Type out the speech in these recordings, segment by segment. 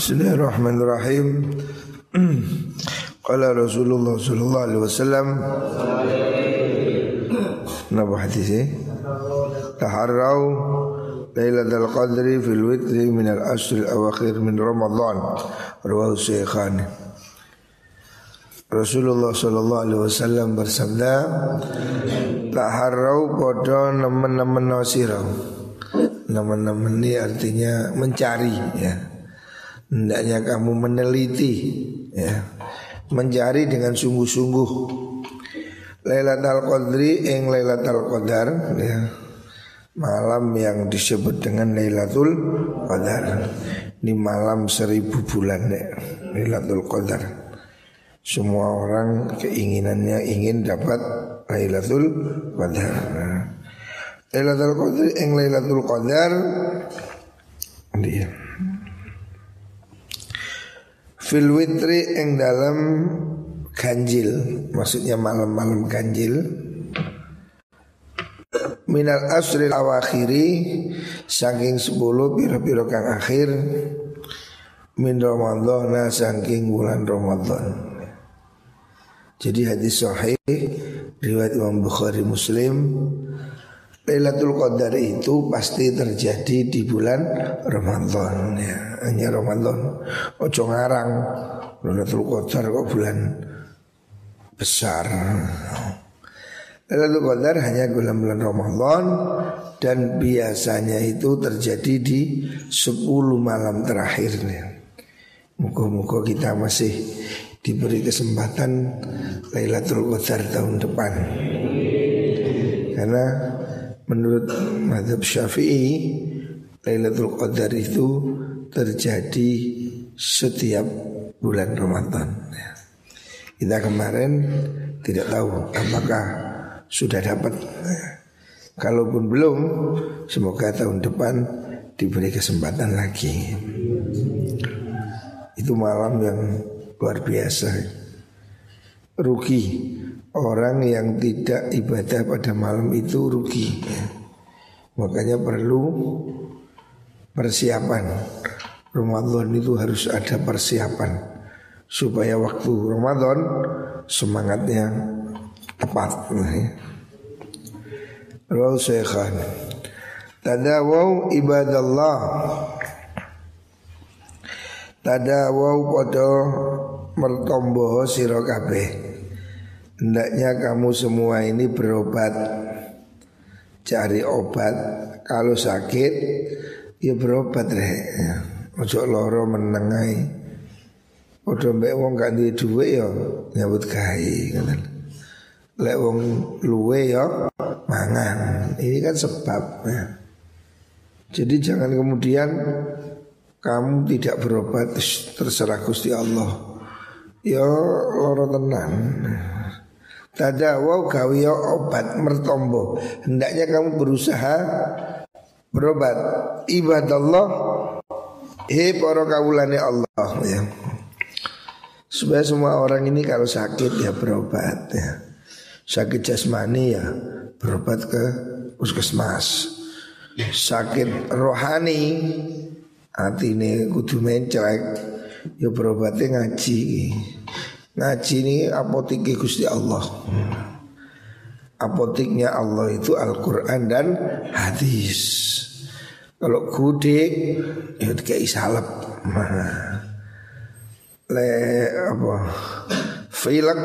Bismillahirrahmanirrahim. Qala Rasulullah sallallahu alaihi wasallam. Napa hadisnya? Taharrau Lailatul Qadri fil witri min al-asr al-awakhir min Ramadan. Rawahu Syekhan Rasulullah sallallahu alaihi wasallam bersabda Taharrau podo nemen-nemen nasirau Nemen-nemen ini artinya mencari ya Hendaknya kamu meneliti ya. Mencari dengan sungguh-sungguh. Lailatul Qadri ing Lailatul Qadar ya. Malam yang disebut dengan Lailatul Qadar. Ini malam seribu bulan ya Lailatul Qadar. Semua orang keinginannya ingin dapat Lailatul Qadar nah, Lailatul Qadar ing Lailatul Qadar Dia Fil witri ing dalam ganjil Maksudnya malam-malam ganjil. Minal asril awakhiri Saking sepuluh piro-piro kang akhir Min Ramadhan saking bulan Ramadan Jadi hadis sahih Riwayat Imam Bukhari Muslim Lailatul Qadar itu pasti terjadi di bulan Ramadan ya. Hanya Ramadan. Ojo ngarang. Lailatul Qadar kok bulan besar. Lailatul Qadar hanya bulan bulan Ramadan Dan biasanya itu terjadi di 10 malam terakhir Muka-muka kita masih diberi kesempatan Lailatul Qadar tahun depan. Karena Menurut madhab syafi'i Lailatul Qadar itu terjadi setiap bulan Ramadan ya. Kita kemarin tidak tahu apakah sudah dapat ya. Kalaupun belum Semoga tahun depan diberi kesempatan lagi Itu malam yang luar biasa Rugi Orang yang tidak ibadah pada malam itu rugi ya. Makanya perlu persiapan Ramadan itu harus ada persiapan Supaya waktu Ramadan semangatnya tepat ya. Rawal Syekhan Tadawau ibadallah Tadawau pada mertomboh sirokabeh Hendaknya kamu semua ini berobat. Cari obat. Kalau sakit Ya berobat deh ya. Ojo loro menengai Ojo mbak wong gak duwe duwe ya Nyabut kai Lek wong luwe ya Mangan. Ini kan sebab ya. Jadi jangan kemudian Kamu tidak berobat Terserah Gusti Allah. Ya loro tenan Tadawau gawiyo obat mertombo. Hendaknya kamu berusaha berobat. Ibadallah Hei para kawulane Allah ya. Supaya semua orang ini kalau sakit ya berobat ya. Sakit jasmani ya berobat ke puskesmas. Sakit rohani Hati ini kudu mencrek Ya berobatnya ngaji Ngaji ini apotik Gusti Allah. Apotiknya Allah itu Al-Quran dan hadis. Kalau gudik Ya kayak salep. Le apa? Filak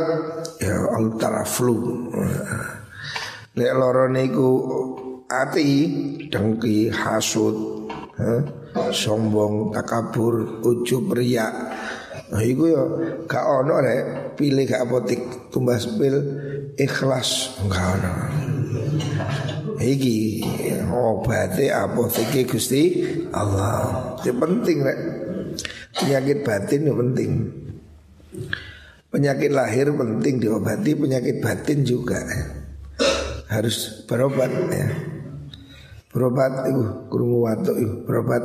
Ya al-taraflu. Le lorone iku Ati Dengki hasud Sombong Takabur Ujub riak Nah itu ya gak ono rek pilih gak apotik tumbas pil ikhlas gak ono. Iki obatnya apotik Gusti Allah. Itu penting rek. Penyakit batin itu penting. Penyakit lahir penting diobati, penyakit batin juga harus berobat ya. Berobat itu kurungu watu itu berobat.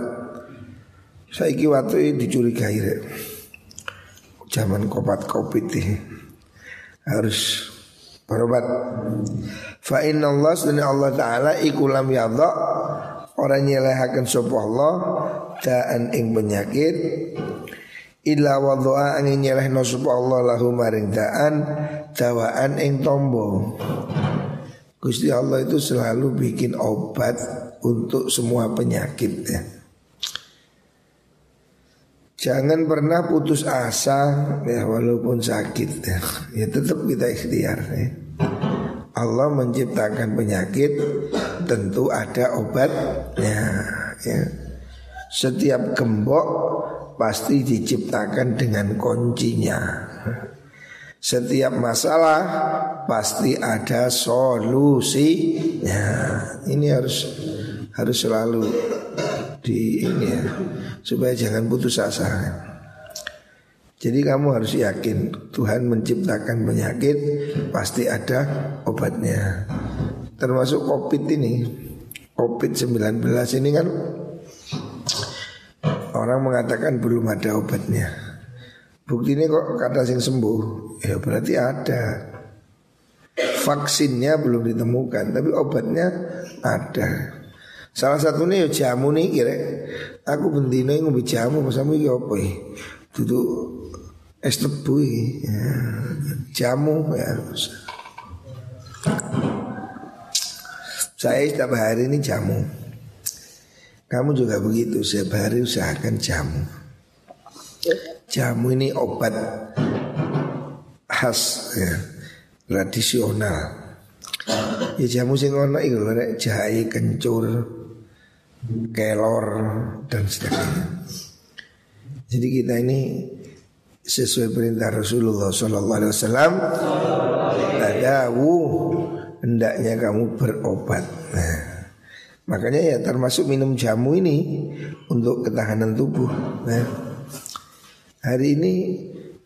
Saiki watu ini dicurigai rek zaman kopat kopit harus berobat. Fa inna Allah sunni Allah Taala ikulam yadha orang nyelehakan sapa Allah daan ing penyakit Illa wadha'a angin nyelehno sapa Allah lahu maring daan dawaan ing tombo. Gusti Allah itu selalu bikin obat untuk semua penyakit ya. Jangan pernah putus asa ya walaupun sakit ya. Ya tetap kita ikhtiar ya. Allah menciptakan penyakit tentu ada obatnya ya. Setiap gembok pasti diciptakan dengan kuncinya. Setiap masalah pasti ada solusinya. Ini harus harus selalu di ini ya supaya jangan putus asa. Jadi kamu harus yakin Tuhan menciptakan penyakit pasti ada obatnya. Termasuk Covid ini. Covid-19 ini kan orang mengatakan belum ada obatnya. Bukti ini kok kata sing sembuh, ya berarti ada. Vaksinnya belum ditemukan, tapi obatnya ada. Salah satunya ya jamu nih kira. Aku bendino yang ngombe jamu bersama iki apa ya? Duduk es tebu ya. Jamu ya. Saya setiap hari ini jamu. Kamu juga begitu, setiap hari usahakan jamu. Jamu ini obat khas ya, tradisional. Ya jamu sing ono iku lho jahe kencur, kelor dan sebagainya. Jadi kita ini sesuai perintah Rasulullah Sallallahu Alaihi Wasallam, tadawu hendaknya kamu berobat. Nah, makanya ya termasuk minum jamu ini untuk ketahanan tubuh. Nah, Hari ini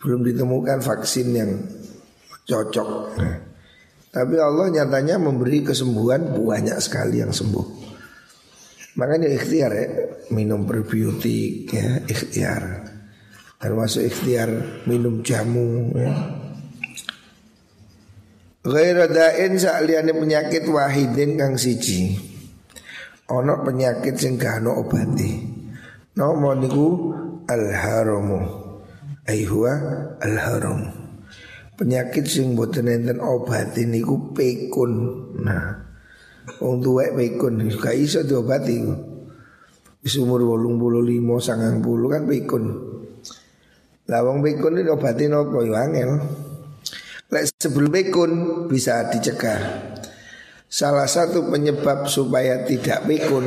belum ditemukan vaksin yang cocok. Nah, tapi Allah nyatanya memberi kesembuhan banyak sekali yang sembuh. Makanya ikhtiar ya, minum probiotik ya, ikhtiar. Termasuk ikhtiar minum jamu ya. Ghairu da'in sa'liane penyakit wahidin kang siji. Ono penyakit sing gak ono obati. Nomor niku al-haramu aihwa al haram. Penyakit sing boten enten obat niku pekun. Nah, wong tuwek pekun gak iso diobati. Wis umur 85 90 kan pekun. Lah wong pekun ini obatin apa yo angel. Lek sebelum pekun bisa dicegah. Salah satu penyebab supaya tidak pekun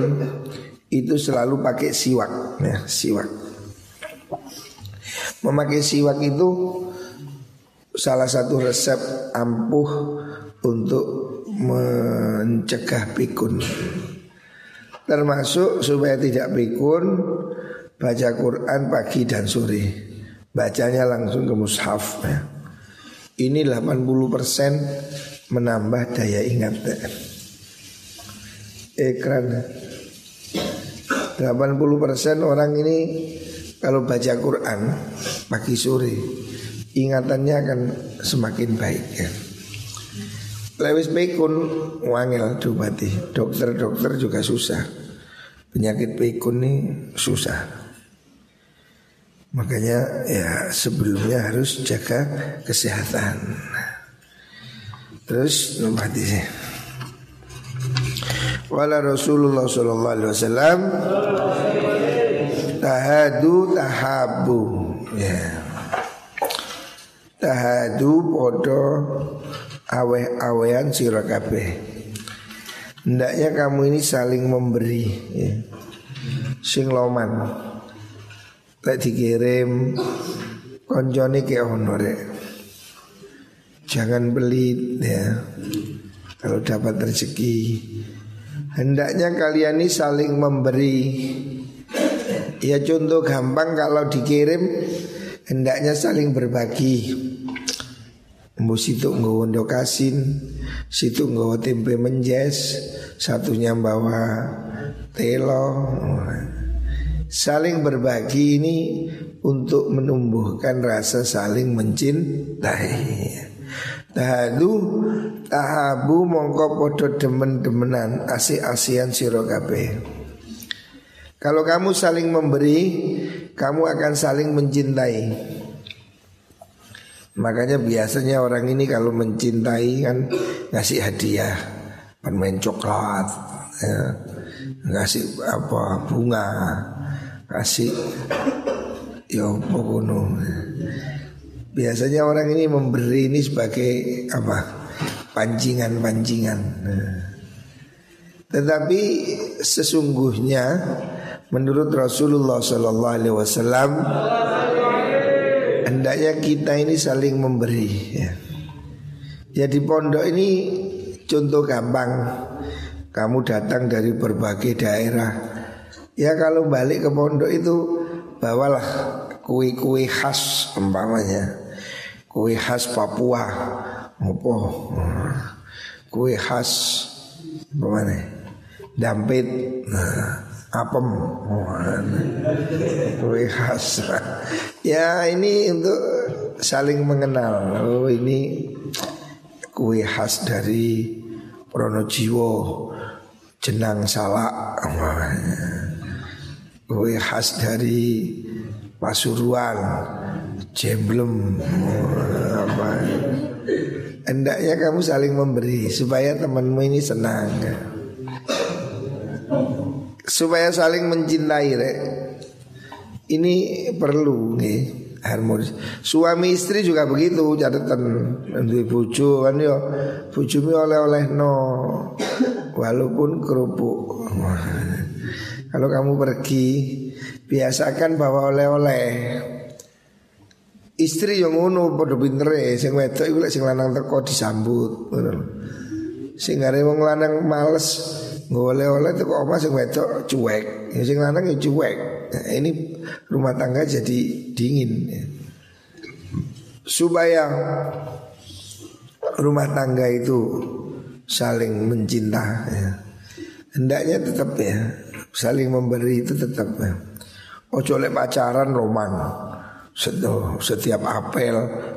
itu selalu pakai siwak, ya, siwak. Memakai siwak itu salah satu resep ampuh untuk mencegah pikun. Termasuk supaya tidak pikun baca Quran pagi dan sore. Bacanya langsung ke mushaf ya. Ini 80% menambah daya ingat Ekran 80% orang ini kalau baca Quran pagi sore ingatannya akan semakin baik ya. Lewis pekun wangil diobati. Dokter-dokter juga susah. Penyakit pekun ini susah. Makanya ya sebelumnya harus jaga kesehatan. Terus nomor sih. Wala Rasulullah Sallallahu Alaihi Wasallam tahadu tahabu. Ya. Tahadu podo awe-awean sira hendaknya kamu ini saling memberi ya. sing loman. Lek dikirim konjone ke ono jangan pelit ya. Kalau dapat rezeki. Hendaknya kalian ini saling memberi. Ya contoh gampang kalau dikirim hendaknya saling berbagi. Mbok situ nggawa dokasin, situ nggawa tempe menjes, satunya bawa telo. Saling berbagi ini untuk menumbuhkan rasa saling mencintai. Tahadu tahabu mongko podo demen-demenan asih-asian sira kabeh. Kalau kamu saling memberi kamu akan saling mencintai. Makanya biasanya orang ini kalau mencintai kan ngasih hadiah, permen coklat, ya, ngasih apa bunga, kasih ya pokoknya. Biasanya orang ini memberi ini sebagai apa? pancingan-pancingan. Tetapi sesungguhnya menurut Rasulullah Sallallahu Alaihi Wasallam hendaknya kita ini saling memberi. Ya. ya di pondok ini contoh gampang. Kamu datang dari berbagai daerah. Ya kalau balik ke pondok itu bawalah kue-kue khas umpamanya. Kue khas Papua. Apa? Kue khas Bagaimana? Dampit nah, Apem. Kue khas. Ya ini untuk saling mengenal. Oh ini kue khas dari Pronojiwo Jenang Salak. Kue khas dari Pasuruan Jemblem. Apa Hendaknya kamu saling memberi supaya temanmu ini senang. Supaya saling mencintai, rek. Ini perlu nih harmonis. Suami istri juga begitu catatan duwe bojo kan yo bojomu oleh-oleh no walaupun kerupuk. Kalau kamu pergi biasakan bawa oleh-oleh. Istri yang ngono padha pintere, sing wedok iku lek sing lanang teko disambut, ngono. Sing are wong lanang males ngoleh-oleh teko oma sing wedok cuek, ya sing lanang ya cuek. Nah, ini rumah tangga jadi dingin. Ya. Supaya rumah tangga itu saling mencinta ya. Hendaknya tetap ya saling memberi itu tetap ya. Ojo lek pacaran roman setiap apel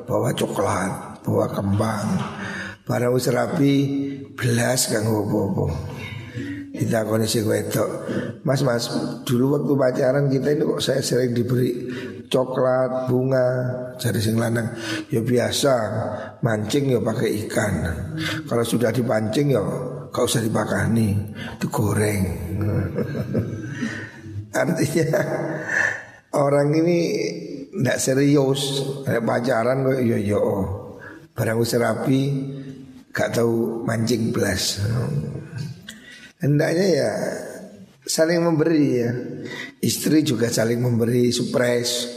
bawa coklat, bawa kembang. Barang wis rapi belas kang opo-opo. Kita kondisi wedok. Mas mas dulu waktu pacaran kita ini kok saya sering diberi coklat, bunga Jadi sing lanang. Ya biasa mancing ya pakai ikan. Kalau sudah dipancing ya kau usah dipakani Digoreng. Artinya orang ini tidak serius. Pacaran kok yo yo barang usah rapi gak tahu mancing belas hendaknya ya saling memberi ya istri juga saling memberi surprise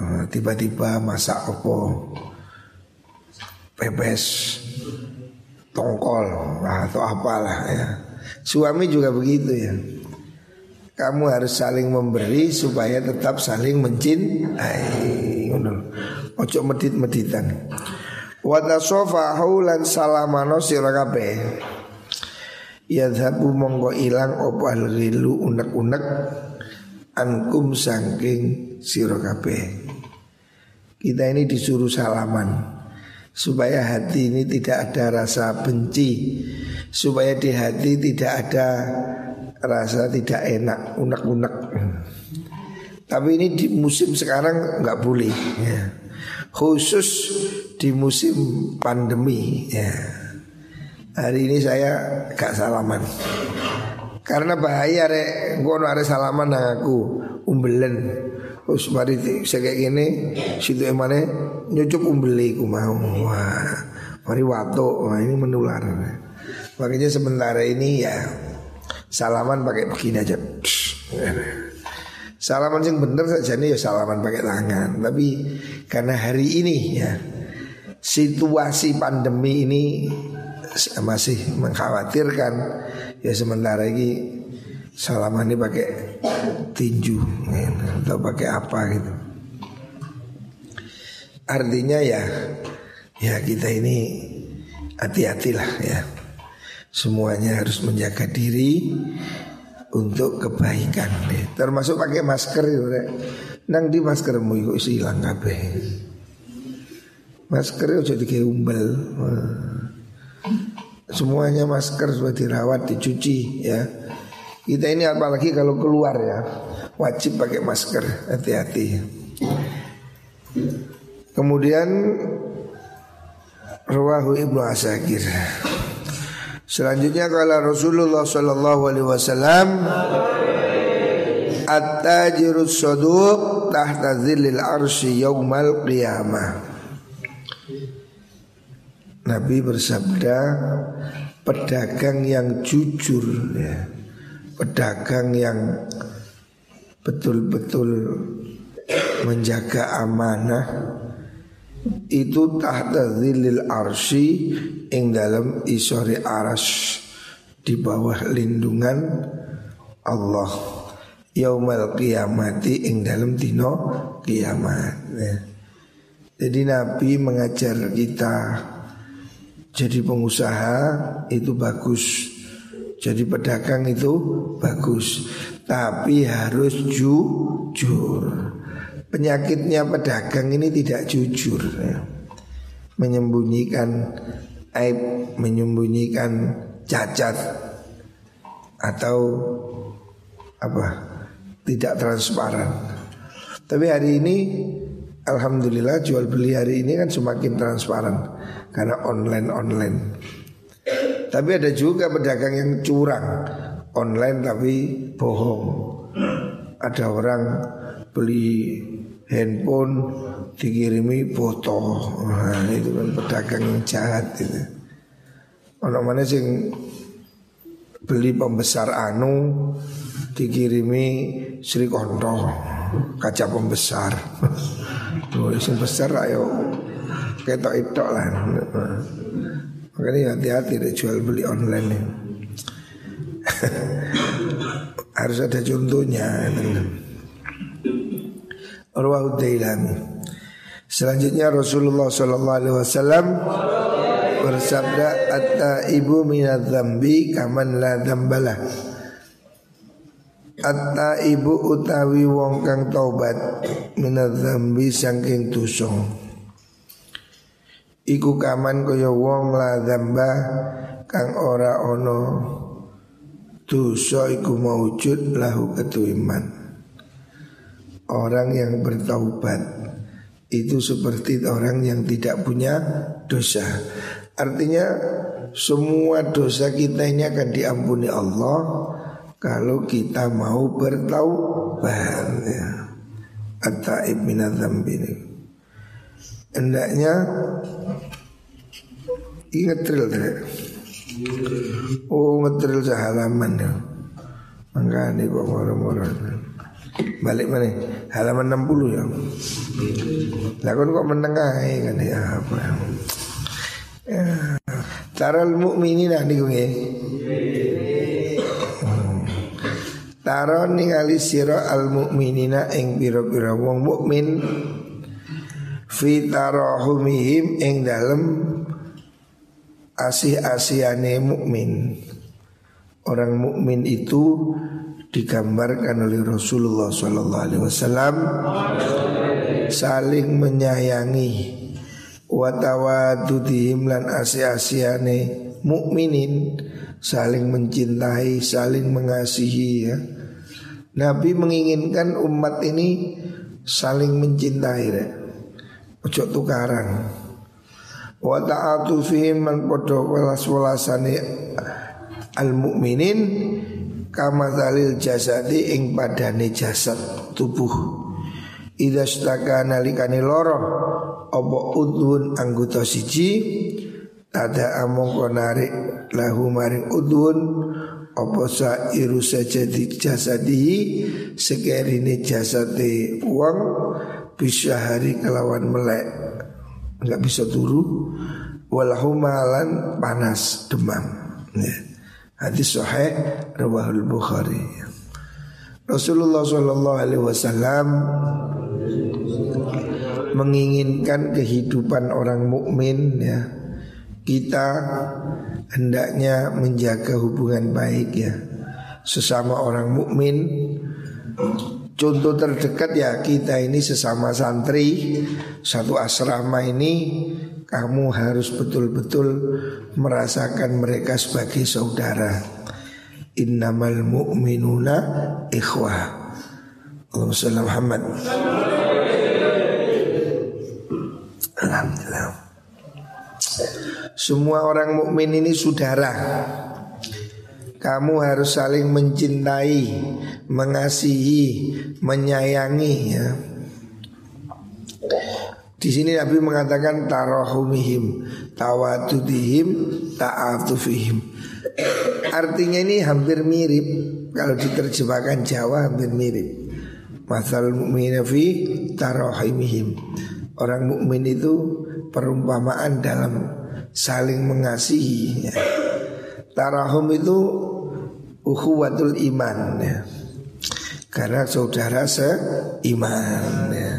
eh, tiba-tiba masak apa pepes tongkol atau apalah ya suami juga begitu ya kamu harus saling memberi supaya tetap saling mencintai. Ojo medit-meditan. Wa tasofa haulan salamano sira kabeh. Yadhabu monggo ilang opo al-ghilu unek-unek ankum sangking kabeh. Kita ini disuruh salaman supaya hati ini tidak ada rasa benci, supaya di hati tidak ada rasa tidak enak, unek-unek. Tapi ini di musim sekarang nggak boleh, ya. khusus di musim pandemi. Ya. Hari ini saya gak salaman. Karena bahaya rek. Ngono ada salaman nang aku umbelen. Terus mari saya kayak gini situ emane nyucup umbeli ku mau. Wah mari wato wah ini menular makanya sementara ini ya Salaman pakai begini aja. Salaman yang bener saja nih ya salaman pakai tangan. Tapi karena hari ini ya situasi pandemi ini masih mengkhawatirkan ya sementara ini salaman ini pakai tinju ya, atau pakai apa gitu. Artinya ya ya kita ini hati-hatilah ya. Semuanya harus menjaga diri untuk kebaikan deh. Termasuk pakai masker deh. Nang di maskermu itu hilang kabeh. Masker itu jadi umbel. Semuanya masker sudah dirawat, dicuci ya. Kita ini apalagi kalau keluar ya. wajib pakai masker hati-hati kemudian Rawahu Ibnu Asakir Selanjutnya kalau Rasulullah Sallallahu Alaihi Wasallam At-tajirus saduq tahta zillil arsy yaumal qiyamah Nabi bersabda pedagang yang jujur ya. Pedagang yang betul-betul menjaga amanah itu tahta zilil arsi ing dalam isori aras di bawah lindungan Allah yaumal kiamati ing dalam dino kiamat ya. Jadi Nabi mengajar kita jadi pengusaha itu bagus. Jadi pedagang itu bagus. Tapi harus jujur. Penyakitnya pedagang ini tidak jujur. Ya. Menyembunyikan aib Menyembunyikan cacat Atau apa? Tidak transparan. Tapi hari ini Alhamdulillah jual beli hari ini kan semakin transparan karena online-online. Tapi ada juga pedagang yang curang online tapi bohong. Ada orang beli handphone dikirimi foto. Nah, itu kan pedagang yang jahat itu. Orang mana sih beli pembesar anu dikirimi Sri Konto kaca pembesar. Yang besar ayo ketok itu lah. Makanya hati-hati deh jual beli online ini. Harus ada contohnya. Arwah Dailami. Selanjutnya Rasulullah Sallallahu Alaihi Wasallam bersabda atta ibu minat zambi kaman la dambalah. Atta ibu utawi wong kang taubat minat zambi saking tusong. Iku kaman kaya wong la dzamba kang ora ono dosa iku maujud lahu ketuiman. Orang yang bertaubat itu seperti orang yang tidak punya dosa. Artinya semua dosa kita ini akan diampuni Allah kalau kita mau bertaubat ya. At-taib minadzambi Hendaknya ingat ngetril deh. Oh ngetril sehalaman ya. Mangga nih kok moro-moro. Balik mana? Halaman 60 ya. Lah kon kok menengah kan ya apa ya. ya. Taral mukminin niku nggih. Hmm. Taro ningali sira al mukminina ing pira-pira wong mukmin fi tarahumihim ing dalem asih-asihane mukmin. Orang mukmin itu digambarkan oleh Rasulullah sallallahu alaihi wasallam saling menyayangi wa tawadudihim lan asih-asihane mukminin saling mencintai, saling mengasihi ya. Nabi menginginkan umat ini saling mencintai ya. Ojo tukaran Wa ta'atu fihim man podo welas-welasani al mukminin kama dalil jasadi ing padane jasad tubuh. Idza staka nalikane loro apa udhun anggota siji ada among narik lahu maring udhun apa sairu sajadi jasadi sekerine jasade wong bisa hari kelawan melek. Nggak bisa turu. Walahumalan panas demam. Ya. hadis sahih rawahul bukhari. Rasulullah Shallallahu Alaihi Wasallam menginginkan kehidupan orang mukmin ya. Kita hendaknya menjaga hubungan baik ya. Sesama orang mukmin Contoh terdekat ya kita ini sesama santri Satu asrama ini Kamu harus betul-betul merasakan mereka sebagai saudara Innamal mu'minuna ikhwah Allahumma salli Muhammad. Alhamdulillah. Semua orang mukmin ini saudara. Kamu harus saling mencintai, mengasihi, menyayangi ya. Di sini Nabi mengatakan tarahumihim, tawadudihim, ta'atufihim. Artinya ini hampir mirip kalau diterjemahkan Jawa hampir mirip. Masal mu'mina fi tarahimihim. Orang mukmin itu perumpamaan dalam saling mengasihi. Ya. Tarahum itu ukhuwatul iman ya. Karena saudara seiman ya.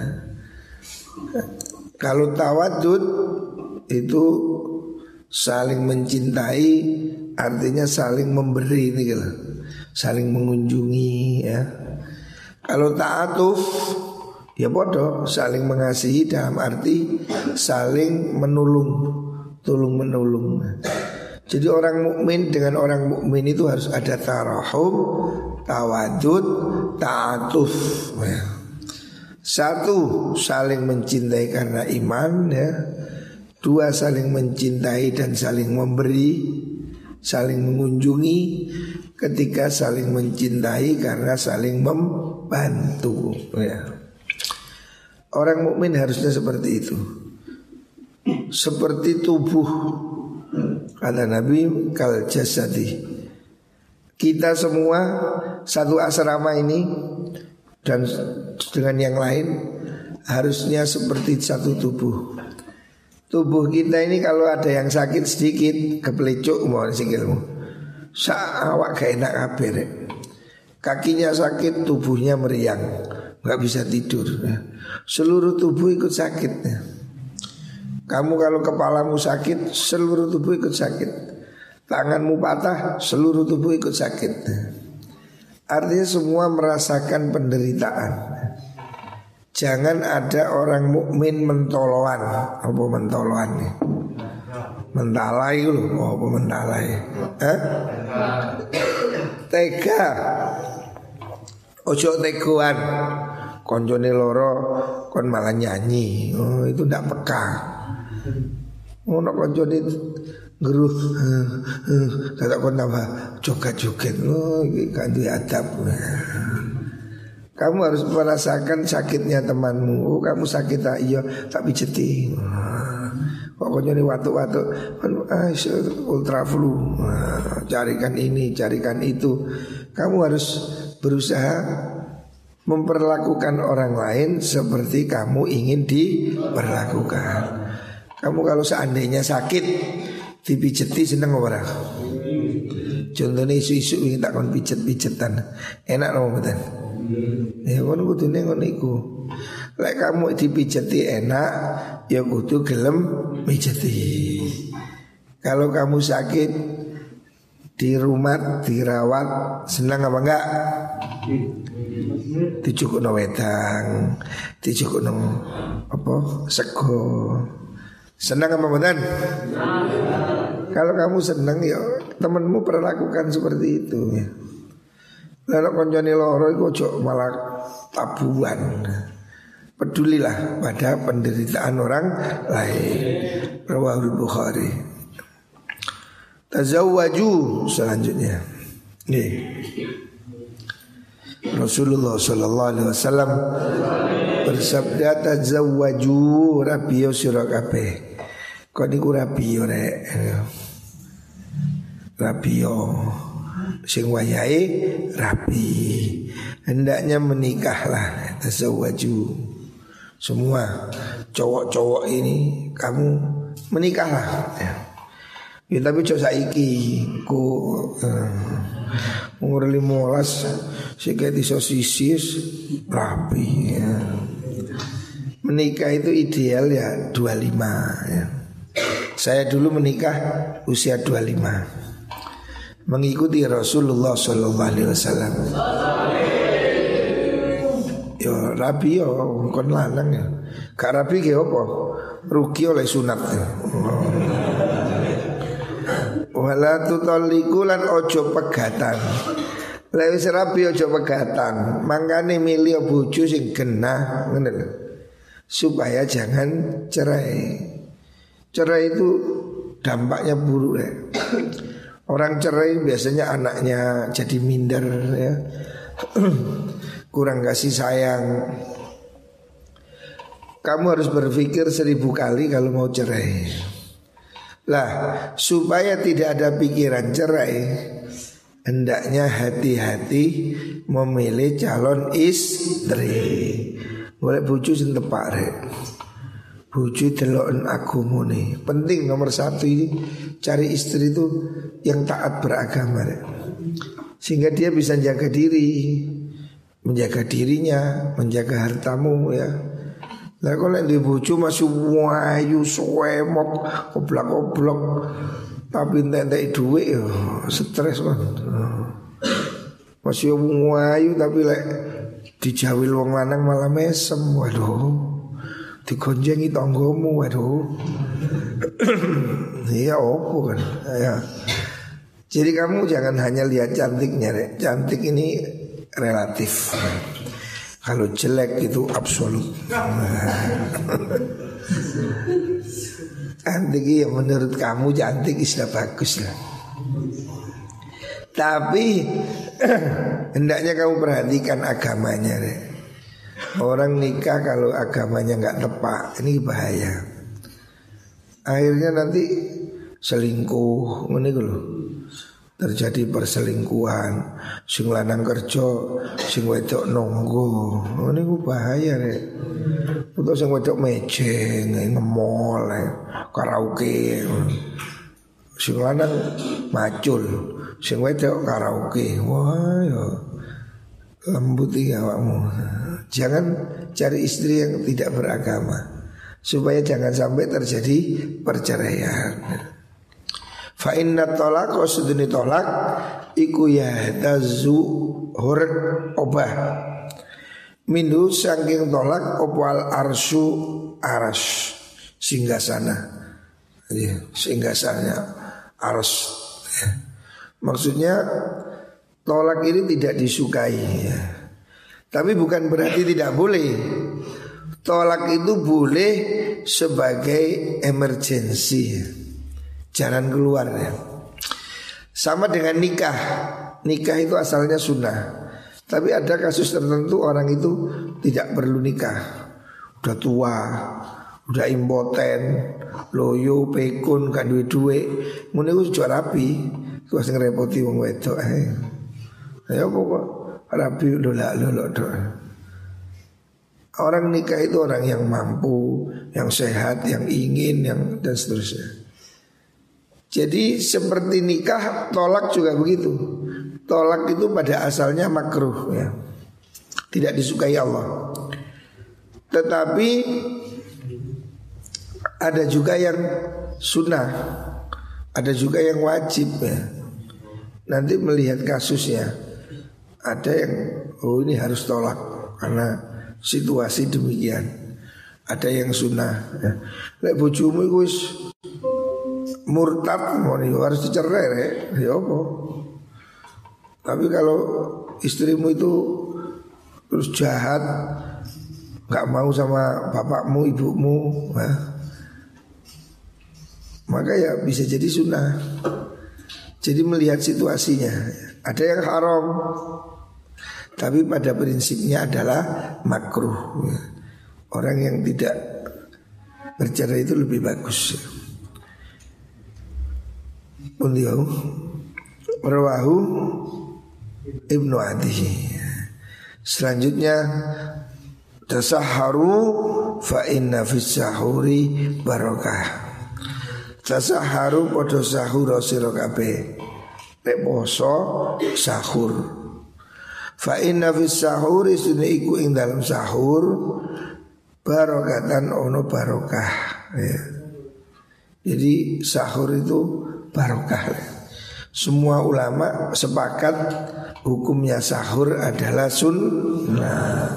Kalau tawadud itu saling mencintai artinya saling memberi ini gitu. Saling mengunjungi ya. Kalau ta'atuf ya bodoh saling mengasihi dalam arti saling menolong, tolong menolong. Jadi orang mukmin dengan orang mukmin itu harus ada tarahum, tawadud, ta'atuf ya. Satu saling mencintai karena iman ya. Dua saling mencintai dan saling memberi, saling mengunjungi. Ketika saling mencintai karena saling membantu ya. Orang mukmin harusnya seperti itu. Seperti tubuh kata Nabi kal jasadi. Kita semua satu asrama ini dan dengan yang lain harusnya seperti satu tubuh. Tubuh kita ini kalau ada yang sakit sedikit kepelecuk mau sikilmu. Awak gak enak kabir. Kakinya sakit, tubuhnya meriang, nggak bisa tidur. Seluruh tubuh ikut sakit. Kamu kalau kepalamu sakit, seluruh tubuh ikut sakit. Tanganmu patah, seluruh tubuh ikut sakit. Artinya semua merasakan penderitaan. Jangan ada orang mukmin mentoloan. Apa mentoloan nih? Mentalai loh, oh, apa mentalai? Eh? Tega. Ojo teguan. Konjone loro kon malah nyanyi. Oh, itu ndak peka. Oh, nak konjone geruh kata kon tambah joget-joget. Oh kan adab. Kamu harus merasakan sakitnya temanmu. Oh kamu sakit tak? Iya tak pijeti pokoknya ini waktu-waktu ah, ultra flu. Carikan ini carikan itu. Kamu harus berusaha memperlakukan orang lain seperti kamu ingin diperlakukan kamu kalau seandainya sakit dipijeti seneng ora? Contohnya isu-isu ini tak kon pijet-pijetan. Enak loh betul. Ya kon kudune ngono iku. Lek kamu dipijeti enak, ya kudu gelem mijeti. Kalau kamu sakit di rumah dirawat senang apa enggak? Dicukup no wedang, dicukup no apa sego. Senang apa badan? Kalau kamu senang ya temanmu perlakukan seperti itu ya. Lalu konjoni loro itu malah tabuan. Pedulilah pada penderitaan orang lain. Rawahul Bukhari. Tazawwaju selanjutnya. Nih. Rasulullah Sallallahu Alaihi Wasallam bersabda tazawwaju rabiyo sira. Kok niku rabiyo rek. Rabiyo sing wayahe rapi. Hendaknya menikahlah tazawwaju. Semua cowok-cowok ini kamu menikahlah. Ya. Ya tapi cok saiki ku uh, umur 15 sik disosis rapi ya. Menikah itu ideal ya 25 ya. Saya dulu menikah usia 25 Mengikuti Rasulullah Sallallahu Alaihi Wasallam Yo rapi yo kon lanang ya Gak rapi ke apa Rugi oleh sunat ya. Wala tutoliku lan ojo pegatan Lewi serapi aja pegatan, mangkane milih bojo sing genah. Supaya jangan cerai. Cerai itu dampaknya buruk ya. Orang cerai biasanya anaknya jadi minder ya. Kurang kasih sayang. Kamu harus berpikir seribu kali kalau mau cerai. Lah, supaya tidak ada pikiran cerai, hendaknya hati-hati memilih calon istri. Boleh bucu sing tepak rek. Bucu deloken agamane. Penting nomor satu ini cari istri itu yang taat beragama. Sehingga dia bisa jaga diri, menjaga dirinya, menjaga hartamu ya. Lah kalau di bucu masih wayu suwemok koblak koblok tapi entek duit ya stres kan. Masih wayu tapi lek dijawil wong lanang malah mesem waduh. Digonjengi tanggomu waduh. Iya opo kan ya. Jadi kamu jangan hanya lihat cantiknya, Rek. cantik ini relatif. Kalau jelek itu absolut. cantik ya menurut kamu cantik sudah bagus lah. Tapi hendaknya kamu perhatikan agamanya deh. Orang nikah kalau agamanya nggak tepat ini bahaya. Akhirnya nanti selingkuh, ini loh terjadi perselingkuhan sing lanang kerja sing wedok nonggo ini ku bahaya rek. Putus sing wedok mejeng ngemol karaoke. Sing lanang macul sing wedok karaoke. Wah yo lembut ya awakmu jangan cari istri yang tidak beragama supaya jangan sampai terjadi perceraian Fa inna tolak seduni tolak iku ya tazu hur obah. Mindu saking tolak opal arsu aras singgah sana. Ya, singgah sana aras. Ya. Maksudnya tolak ini tidak disukai ya. Tapi bukan berarti tidak boleh. Tolak itu boleh sebagai emergensi. Ya jalan keluar ya. Sama dengan nikah. Nikah itu asalnya sunnah. Tapi ada kasus tertentu orang itu tidak perlu nikah. Udah tua, udah impoten, loyo, pekun, kan duit duit. Mune wis jual rapi, ku sing repoti wong wedok. Eh. Ya pokok rapi lolak lolok doa. Orang nikah itu orang yang mampu, yang sehat, yang ingin, yang dan seterusnya. Jadi seperti nikah tolak juga begitu. Tolak itu pada asalnya makruh ya. Tidak disukai Allah. Tetapi ada juga yang sunnah, ada juga yang wajib ya. Nanti melihat kasusnya, ada yang oh ini harus tolak karena situasi demikian. Ada yang sunnah. Ya. Lek bojomu murtad mau harus dicerai ya, ya apa? Tapi kalau istrimu itu terus jahat, nggak mau sama bapakmu, ibumu, ya, maka ya bisa jadi sunnah. Jadi melihat situasinya, ada yang haram, tapi pada prinsipnya adalah makruh. Orang yang tidak bercerai itu lebih bagus. Beliau Rawahu Ibnu Adi Selanjutnya Tasaharu Fa inna fis sahuri barokah Tasaharu podo sahur sira kabeh sahur Fa inna fis sahuri sini iku ing dalam sahur Barokatan ono barokah ya. Jadi sahur itu barokah. Semua ulama sepakat hukumnya sahur adalah sunnah.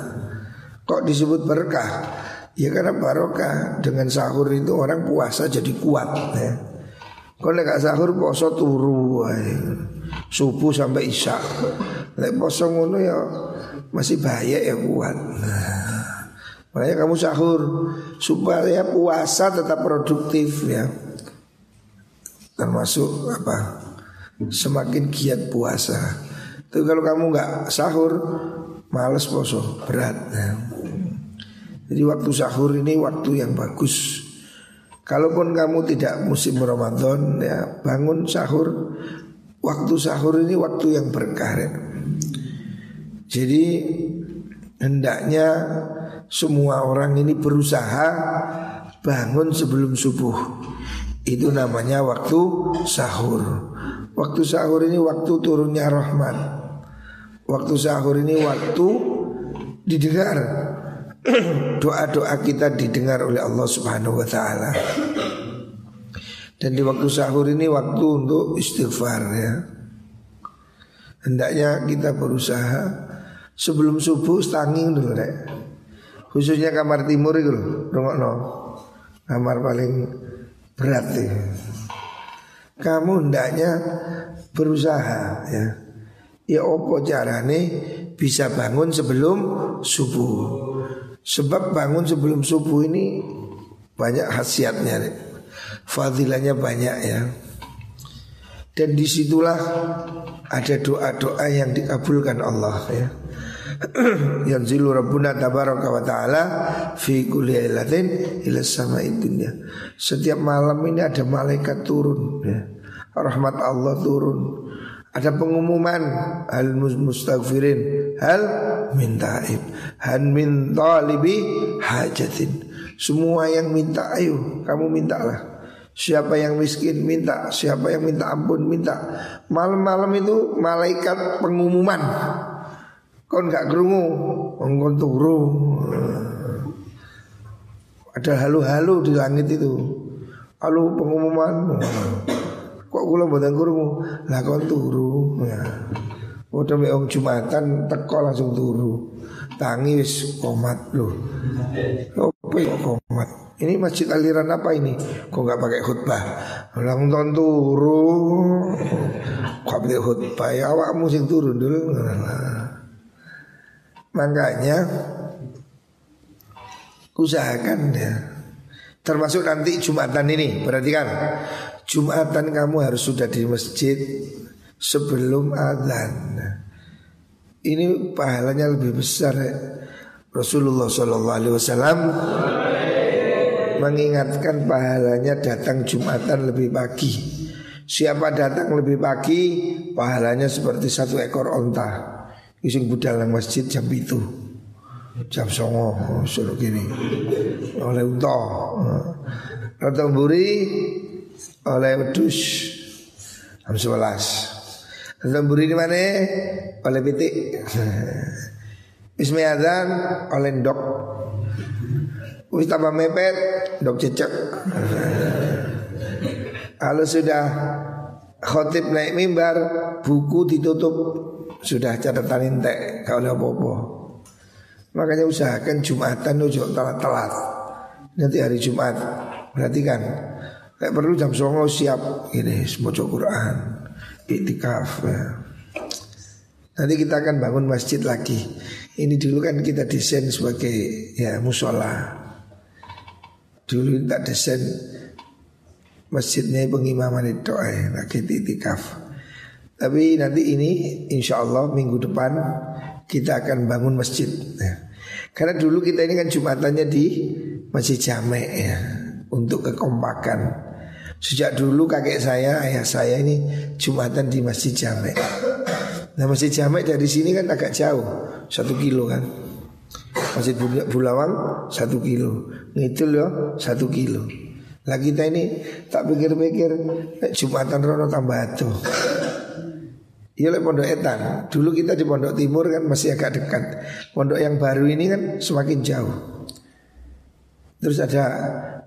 Kok disebut berkah? Ya karena barokah dengan sahur itu orang puasa jadi kuat ya. Kalau nggak sahur puasa turu Subuh sampai isya Lek poso ngono ya masih bahaya ya kuat. Makanya kamu sahur supaya puasa tetap produktif ya. Termasuk apa? Semakin giat puasa. Tapi kalau kamu nggak sahur, males poso, berat. Ya. Jadi waktu sahur ini waktu yang bagus. Kalaupun kamu tidak musim Ramadan ya bangun sahur Waktu sahur ini waktu yang berkah ya. Jadi hendaknya semua orang ini berusaha bangun sebelum subuh Itu namanya waktu sahur Waktu sahur ini waktu turunnya rahmat Waktu sahur ini waktu didengar doa-doa kita didengar oleh Allah Subhanahu wa taala. Dan di waktu sahur ini waktu untuk istighfar ya. Hendaknya kita berusaha sebelum subuh stanging dulu deh. Khususnya kamar timur itu loh, no. Kamar paling berat ya. Kamu hendaknya berusaha ya. Ya opo carane bisa bangun sebelum subuh. Sebab bangun sebelum subuh ini banyak khasiatnya, fadilahnya banyak ya. Dan di situlah ada doa-doa yang dikabulkan Allah ya. Yang zilu Rabbuna tabaraka wa ta'ala Fi kulli ilatin ila sama dunya. Setiap malam ini ada malaikat turun ya. Rahmat Allah turun. Ada pengumuman Hal mustaghfirin Hal min ta'ib Hal min talibi hajatin. Semua yang minta ayo kamu mintalah. Siapa yang miskin minta. Siapa yang minta ampun minta. Malam-malam itu malaikat pengumuman Kau nggak kerungu Engkau turu Ada halu-halu di langit itu Halu pengumuman Kok kula mboten krungu? Lah kon turu ya. Udah mek Jumatan teko langsung turu. Tangi wis komat. Opo kok komat? Ini masjid aliran apa ini? Kok nggak pakai khutbah? Langsung turu. Kok pakai khutbah? Ya awakmu sing turun dulu. Makanya usahakan ya. Termasuk nanti Jumatan ini, perhatikan Jumatan kamu harus sudah di masjid sebelum adzan. Ini pahalanya lebih besar. Ya. Rasulullah Shallallahu Alaihi Wasallam mengingatkan pahalanya datang Jumatan lebih pagi. Siapa datang lebih pagi, pahalanya seperti satu ekor onta. Ising budal masjid jam itu jam songo suruh gini oleh unta. Rata buri oleh wedus jam 11. Lembur ini mana? Oleh pitik. Bismi azan oleh dok. Wis tambah mepet, dok cecek. Kalau sudah khotib naik mimbar, buku ditutup, sudah catatan intek, kalau apa-apa. Makanya usahakan Jumatan ojo telat-telat. Nanti hari Jumat, perhatikan Kayak perlu jam songo siap ini semua Quran Iktikaf ya. Nanti kita akan bangun masjid lagi Ini dulu kan kita desain sebagai ya musola Dulu kita desain masjidnya pengimaman itu eh, lagi iktikaf Tapi nanti ini insya Allah minggu depan kita akan bangun masjid ya. Karena dulu kita ini kan jumatannya di masjid Jamek ya Untuk kekompakan. Sejak dulu kakek saya, ayah saya ini Jumatan di Masjid Jamek Nah Masjid Jamek dari sini kan agak jauh Satu kilo kan. Masjid Bulawang satu kilo. Ngidul ya satu kilo. Lah kita ini tak pikir-pikir Jumatan Rono tambah tuh Iya lah pondok etan. Dulu kita di pondok timur kan masih agak dekat. Pondok yang baru ini kan semakin jauh. Terus ada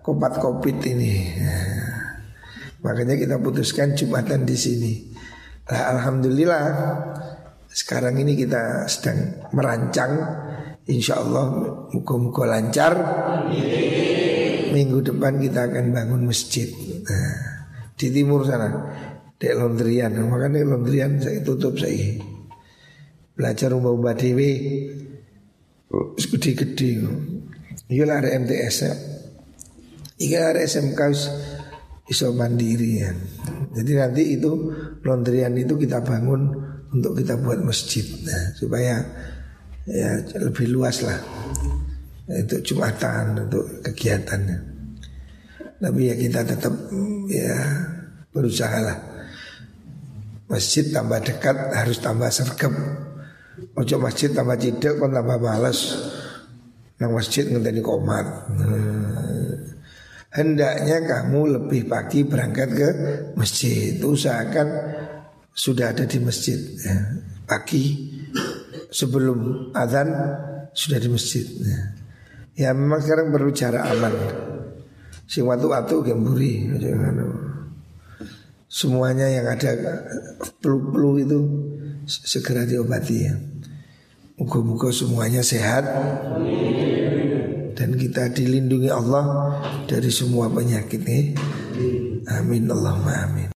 kopat kopit ini. Makanya kita putuskan Jumatan di sini. Nah, Alhamdulillah sekarang ini kita sedang merancang. Insya Allah muka-muka lancar. Minggu depan kita akan bangun masjid. Nah, Di timur sana Di laundryan Makanya laundryan saya tutup saya belajar umba-umba dewi gede-gede. Iya lah ada MTS ya. Iya ada SMK iso mandiri ya. Jadi nanti itu laundryan itu kita bangun untuk kita buat masjid nah, supaya ya lebih luas lah untuk jumatan untuk kegiatannya. Tapi ya kita tetap ya berusaha lah. Masjid tambah dekat harus tambah sergap. Ojo masjid tambah cidek pun tambah malas. Nang masjid ngenteni komat. Hmm. Hendaknya kamu lebih pagi berangkat ke masjid Usahakan sudah ada di masjid ya. Pagi sebelum azan sudah di masjid ya. ya memang sekarang perlu cara aman Sing watu-watu gemburi Semuanya yang ada Pelu-pelu itu Segera diobati ya Muka-muka semuanya sehat dan kita dilindungi Allah dari semua penyakit nih. Amin Allahumma amin.